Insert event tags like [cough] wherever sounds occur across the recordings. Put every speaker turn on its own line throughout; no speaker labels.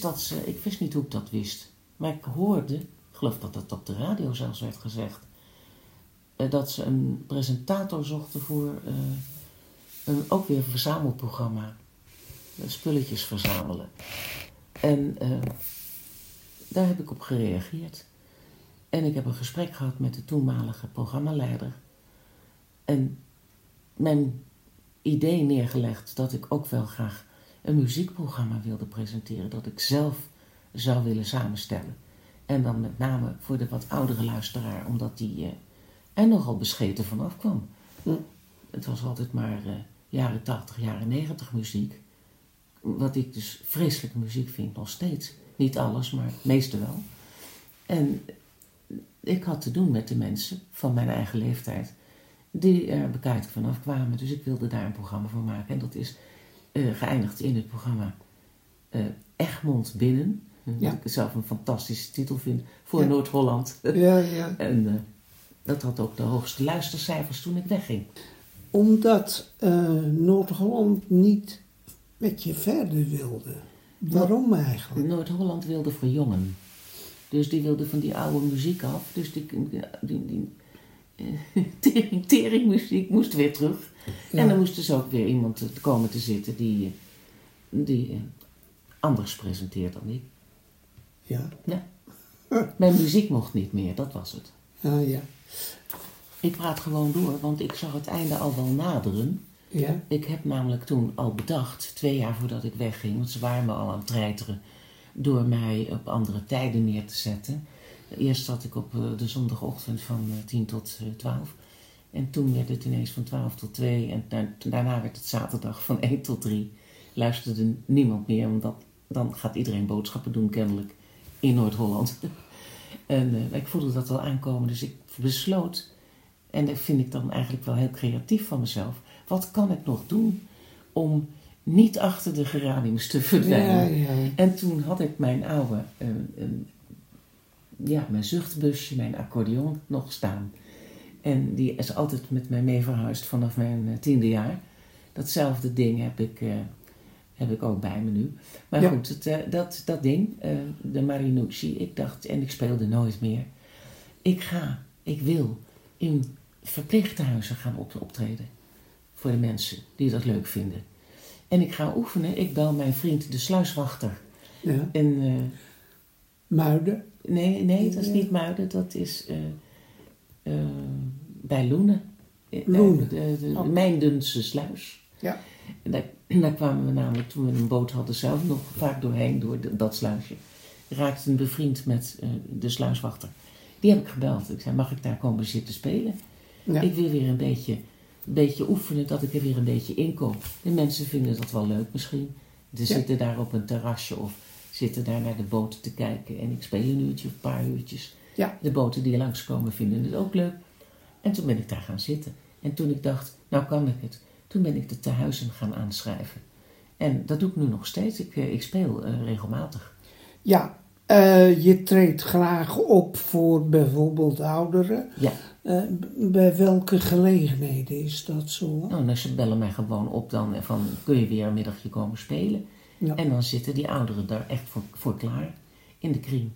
dat ze, ik wist niet hoe ik dat wist, maar ik hoorde, ik geloof dat dat op de radio zelfs werd gezegd, eh, dat ze een presentator zochten voor eh, een, ook weer een verzamelprogramma. Eh, Spulletjes verzamelen. En daar heb ik op gereageerd. En ik heb een gesprek gehad met de toenmalige programmaleider. En mijn idee neergelegd dat ik ook wel graag een muziekprogramma wilde presenteren. Dat ik zelf zou willen samenstellen. En dan met name voor de wat oudere luisteraar, omdat die eh, er nogal bescheten vanaf kwam.
Hm.
Het was altijd maar eh, jaren 80, jaren 90 muziek. Wat ik dus vreselijke muziek vind, nog steeds. Niet alles, maar het meeste wel. En ik had te doen met de mensen van mijn eigen leeftijd die er bekijkt vanaf kwamen. Dus ik wilde daar een programma voor maken. En dat is eh, geëindigd in het programma eh, Egmond Binnen.
Ja.
Wat ik zelf een fantastische titel vind voor
Ja.
Noord-Holland.
Ja, ja. [laughs]
en eh, dat had ook de hoogste luistercijfers toen ik wegging.
Omdat Noord-Holland niet met je verder wilde. Waarom eigenlijk?
Noord-Holland wilde verjongen. Dus die wilde van die oude muziek af. Dus die, die, die eh, [laughs] tering, teringmuziek moest weer terug.
Ja.
En dan moest dus ook weer iemand komen te zitten die, die eh, anders presenteert dan ik.
Ja,
Mijn muziek mocht niet meer, dat was het.
ah, ja.
Ik praat gewoon door, want ik zag het einde al wel naderen.
Ja,
Ik heb namelijk toen al bedacht, twee jaar voordat ik wegging, want ze waren me al aan het treiteren, door mij op andere tijden neer te zetten. Eerst zat ik op eh, de zondagochtend van eh, 10 tot eh, 12. En toen werd het ineens van 12 tot 2. En da- daarna werd het zaterdag van 1 tot 3. Luisterde niemand meer, want dat, dan gaat iedereen boodschappen doen kennelijk in Noord-Holland. [laughs] en eh, ik voelde dat wel aankomen, dus ik besloot, en dat vind ik dan eigenlijk wel heel creatief van mezelf, wat kan ik nog doen om niet achter de geraniums te verdwijnen?
ja.
En toen had ik mijn oude, eh, eh, ja, mijn zuchtbusje, mijn accordeon nog staan. En die is altijd met mij mee verhuisd vanaf mijn eh, tiende jaar. Datzelfde ding heb ik, eh, heb ik ook bij me nu. Maar
Ja.
goed, het, eh, dat, dat ding, de Marinucci, ik dacht, en ik speelde nooit meer. Ik ga, ik wil in verpleeghuizen gaan op, optreden. Voor de mensen die dat leuk vinden. En ik ga oefenen. Ik bel mijn vriend de sluiswachter.
ja.
En
Muiden.
nee, nee, dat is niet Muiden. Dat is eh, eh, bij Loenen. Eh,
Loenen.
De, de, de
Oh.
Mijndense sluis.
Ja.
En daar, daar kwamen we namelijk, toen we een boot hadden, zelf nog vaak doorheen, door de- dat sluisje. Raakten bevriend met de sluiswachter. Die heb ik gebeld. Ik zei, mag ik daar komen zitten spelen?
Ja.
Ik wil weer een beetje, een beetje oefenen, dat ik er weer een beetje in kom. De mensen vinden dat wel leuk misschien. Ze zitten daar op een terrasje of zitten daar naar de boten te kijken. En ik speel een uurtje of een paar uurtjes.
Ja.
De boten die langskomen vinden het ook leuk. En toen ben ik daar gaan zitten. En toen ik dacht, nou kan ik het. Toen ben ik de tehuizen gaan aanschrijven. En dat doe ik nu nog steeds. Ik, eh, ik speel eh, regelmatig.
Ja, eh, je treedt graag op voor bijvoorbeeld ouderen.
Ja,
bij welke gelegenheden is dat zo?
nou, nou, ze bellen mij gewoon op dan van, kun je weer een middagje komen spelen?
Ja.
En dan zitten die ouderen daar echt voor, voor klaar, in de kring.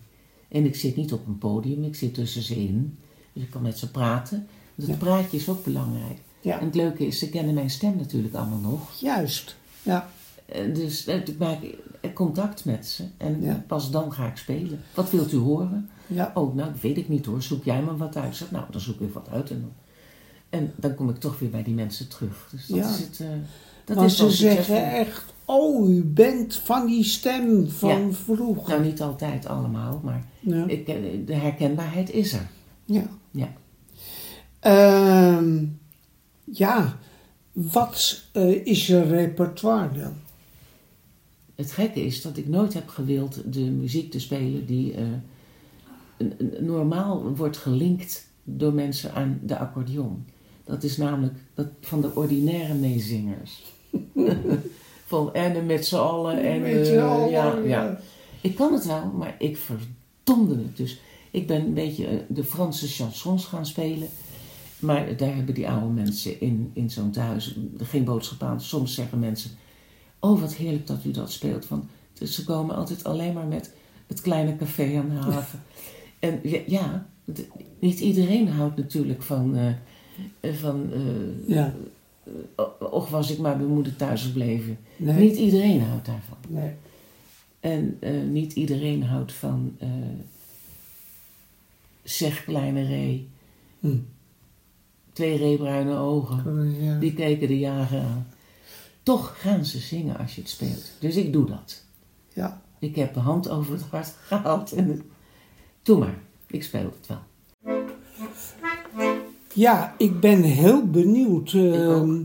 En ik zit niet op een podium, ik zit tussen ze in. Dus ik kan met ze praten. Het
Ja.
praatje is ook belangrijk.
Ja,
En het leuke is, ze kennen mijn stem natuurlijk allemaal nog.
juist. Ja,
Eh, Dus eh, ik maak contact met ze. En
Ja.
pas dan ga ik spelen. Wat wilt u horen?
ja,
Oh, nou, dat weet ik niet hoor. Zoek jij maar wat uit? Zeg, nou, dan zoek ik wat uit. En dan, en dan kom ik toch weer bij die mensen terug. Dus dat
Ja.
is het. eh, dat
maar
is
ze zeggen echt, oh, u bent van die stem van
Ja.
vroeger.
Nou, niet altijd allemaal, maar
Ja,
ik, eh, de herkenbaarheid is er.
ja.
Ja.
Ehm, ja, wat eh, is je repertoire dan?
Het gekke is dat ik nooit heb gewild de muziek te spelen die eh, normaal wordt gelinkt door mensen aan de accordeon. Dat is namelijk dat van de ordinaire meezingers. [laughs] van en met z'n allen en
Met z'n
eh,
allen,
ja,
ja.
Ik kan het wel, maar ik verdomde het. Dus ik ben een beetje eh, de Franse chansons gaan spelen. Maar daar hebben die oude mensen in, in zo'n thuis geen boodschap aan. Soms zeggen mensen, oh wat heerlijk dat u dat speelt. Want Dus ze komen altijd alleen maar met het kleine café aan de haven. [laughs] En ja, niet iedereen houdt natuurlijk van... eh, van
Ja,
och, was ik maar bij moeder thuis gebleven.
nee.
Niet iedereen houdt daarvan.
nee.
En eh, niet iedereen houdt van... eh, zeg kleine ree.
Hm.
Twee reebruine ogen.
Ja.
Die keken de jager aan. Toch gaan ze zingen als je het speelt. Dus ik doe dat.
ja.
Ik heb de hand over het hart gehaald. En. Doe maar. Ik speel het wel.
Ja, ik ben heel benieuwd. Ehm,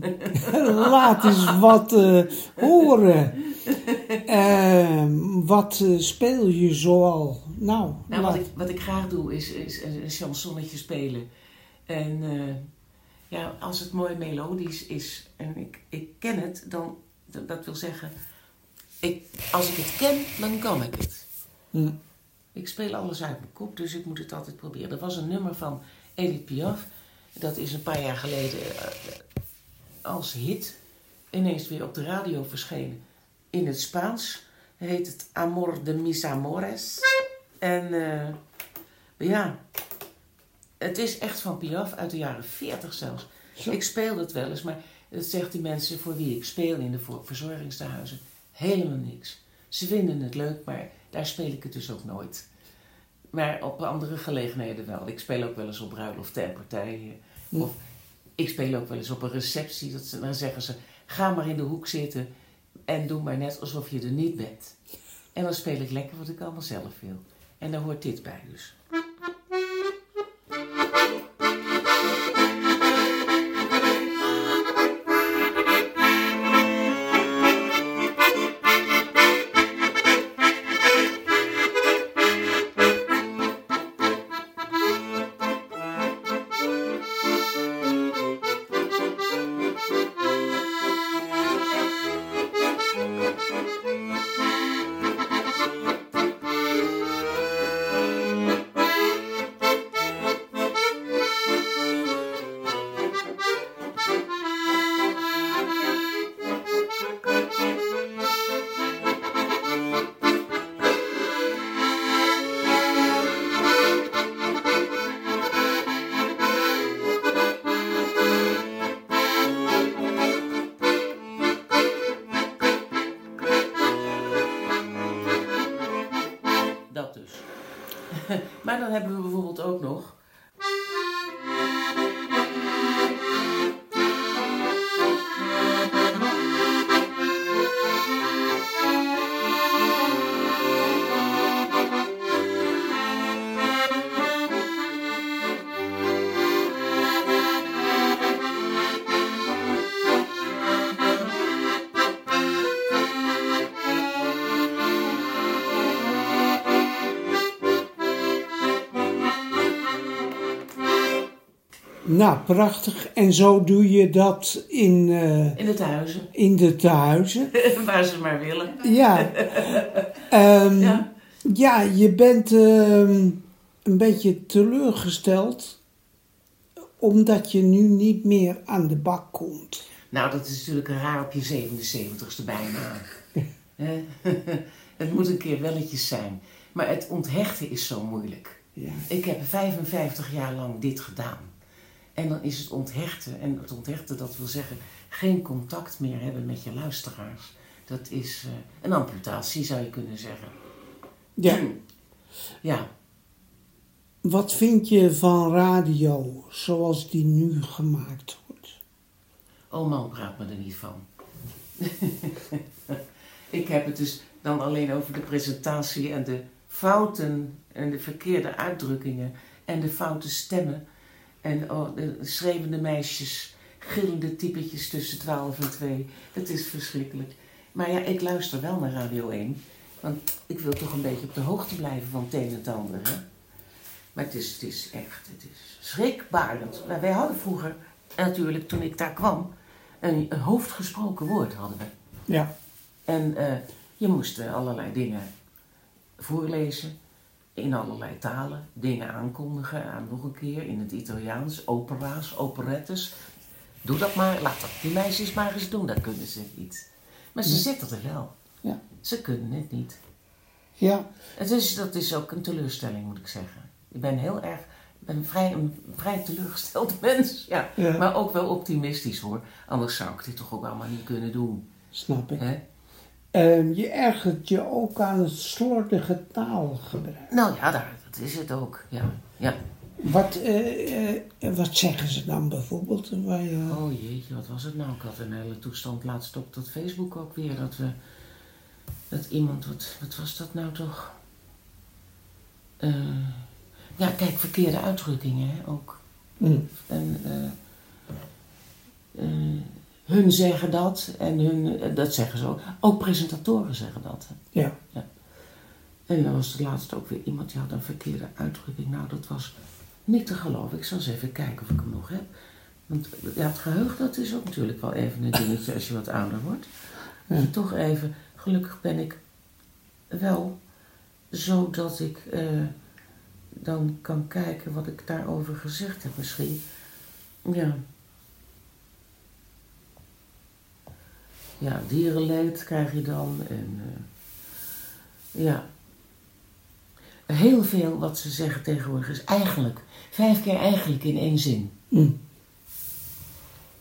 [laughs] laat eens wat eh, horen. Ehm, wat eh, speel je zoal? Nou,
Nou, wat ik, wat ik graag doe is, is een chansonnetje spelen. En eh, ja, als het mooi melodisch is en ik, ik ken het, dan, dat, dat wil zeggen, ik, als ik het ken, dan kan ik het.
Hm.
Ik speel alles uit mijn kop, dus ik moet het altijd proberen. Er was een nummer van Edith Piaf, dat is een paar jaar geleden eh, als hit ineens weer op de radio verschenen. In het Spaans heet het Amor de mis amores. En eh, ja, het is echt van Piaf uit de jaren 40 zelfs.
Zo.
Ik speel het wel eens, maar dat zegt die mensen voor wie ik speel in de verzorgingstehuizen helemaal niks. Ze vinden het leuk, maar daar speel ik het dus ook nooit. Maar op andere gelegenheden wel. Ik speel ook wel eens op bruiloften en partijen.
Hm.
Of ik speel ook wel eens op een receptie. Dat ze, dan zeggen ze, ga maar in de hoek zitten en doe maar net alsof je er niet bent. En dan speel ik lekker wat ik allemaal zelf wil. En daar hoort dit bij dus. [laughs] maar dan hebben we bijvoorbeeld ook nog.
Nou, prachtig. En zo doe je dat in, eh,
In het huizen.
in de tehuizen. [laughs]
Waar ze maar willen.
Ja. [laughs] Ehm,
Ja.
ja, je bent ehm, een beetje teleurgesteld omdat je nu niet meer aan de bak komt.
Nou, dat is natuurlijk raar op je 77ste bijna. [laughs] Het moet een keer welletjes zijn. Maar het onthechten is zo moeilijk.
Ja.
Ik heb 55 jaar lang dit gedaan. En dan is het onthechten. En het onthechten, dat wil zeggen geen contact meer hebben met je luisteraars. Dat is eh, een amputatie, zou je kunnen zeggen.
ja.
Ja,
Wat vind je van radio zoals die nu gemaakt wordt?
oh man, praat me er niet van. [laughs] ik heb het dus dan alleen over de presentatie en de fouten en de verkeerde uitdrukkingen en de foute stemmen. En oh, de schreeuwende meisjes, gillende typetjes tussen 12 en 2. Het is verschrikkelijk. Maar ja, ik luister wel naar Radio 1. Want ik wil toch een beetje op de hoogte blijven van het een en het ander. Hè? Maar het is, het is echt, het is schrikbarend. Maar wij hadden vroeger, natuurlijk toen ik daar kwam, een, een hoofdgesproken woord hadden we.
Ja.
En eh, je moest eh, allerlei dingen voorlezen in allerlei talen, dingen aankondigen aan nog een keer in het Italiaans, opera's, operettes. Doe dat maar, laat dat die meisjes maar eens doen, dat kunnen ze niet. Maar ze zitten er wel.
Ja.
Ze kunnen het niet.
Ja,
Het is, dat is ook een teleurstelling, moet ik zeggen. Ik ben heel erg, ik ben vrij, een vrij teleurgesteld [laughs] mens. Ja.
Ja.
Maar ook wel optimistisch hoor. Anders zou ik dit toch ook allemaal niet kunnen doen.
snap ik. Ehm, je ergert je ook aan het slordige taalgebruik.
Nou ja, daar, dat is het ook. Ja. ja.
Wat, eh, wat zeggen ze dan bijvoorbeeld? Waar je,
Oh jeetje, wat was het nou? Ik had een hele toestand laatst op dat Facebook ook weer. Dat we, dat iemand, wat, wat was dat nou toch? Eh, ja, kijk, verkeerde uitdrukkingen hè, ook. En eh, hun zeggen dat en hun, eh, dat zeggen ze ook. Ook presentatoren zeggen dat. hè.
ja.
En dan was er laatst ook weer iemand die had een verkeerde uitdrukking. Nou, dat was niet te geloven. Ik zal eens even kijken of ik hem nog heb. Want ja, het geheugen, dat is ook natuurlijk wel even een dingetje als je wat ouder wordt. Dat je toch even, gelukkig ben ik wel zo dat ik eh, dan kan kijken wat ik daarover gezegd heb misschien. Ja. Ja, dierenleed krijg je dan en eh, ja. Heel veel wat ze zeggen tegenwoordig is eigenlijk, vijf keer eigenlijk in één zin.
Hm,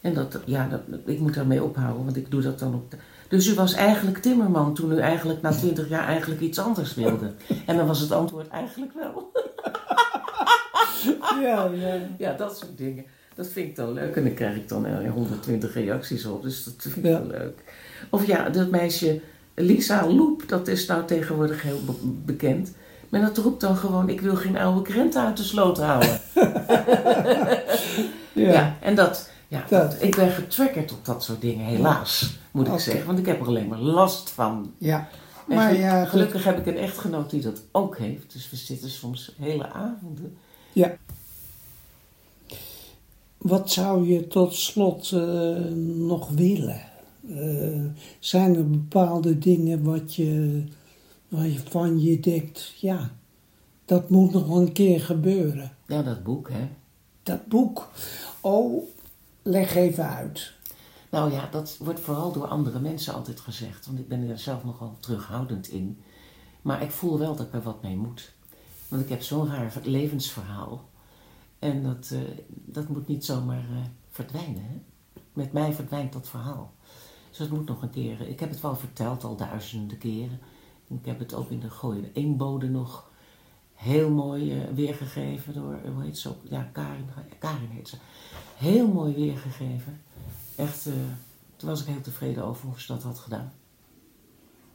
En dat, ja, dat, ik moet daarmee ophouden, want ik doe dat dan op de... Dus u was eigenlijk timmerman toen u eigenlijk na twintig jaar eigenlijk iets anders wilde. En dan was het antwoord eigenlijk wel. [laughs]
ja, ja.
Ja, dat soort dingen. Dat vind ik dan leuk. En dan krijg ik dan eh, 120 reacties op. Dus dat vind ik
Ja.
wel leuk. Of ja, dat meisje Lisa Loep, dat is nou tegenwoordig heel be- bekend. Maar dat roept dan gewoon, ik wil geen oude krenten uit de sloot houden. [laughs]
ja.
Ja, en dat, ja,
Dat.
ik ben getriggerd op dat soort dingen, helaas, moet ik zeggen. Want ik heb er alleen maar last van.
ja. Maar ja,
gelukkig heb ik een echtgenoot die dat ook heeft. Dus we zitten soms hele avonden.
Ja. Wat zou je tot slot eh, nog willen? Eh, zijn er bepaalde dingen wat je, waarvan je denkt, ja, dat moet nog een keer gebeuren?
Ja, dat boek, hè.
Dat boek. Oh, leg even uit.
Nou ja, dat wordt vooral door andere mensen altijd gezegd. Want ik ben er zelf nogal terughoudend in. Maar ik voel wel dat ik er wat mee moet. Want ik heb zo'n raar levensverhaal. En dat, eh, dat moet niet zomaar eh, verdwijnen. Hè? Met mij verdwijnt dat verhaal. Dus dat moet nog een keer. Ik heb het wel verteld al duizenden keren. Ik heb het ook in de Gooide Eenbode nog heel mooi eh, weergegeven door, eh, hoe heet ze ook? Ja, Karin, Karin heet ze. Heel mooi weergegeven. Echt, eh, toen was ik heel tevreden over hoe ze dat had gedaan.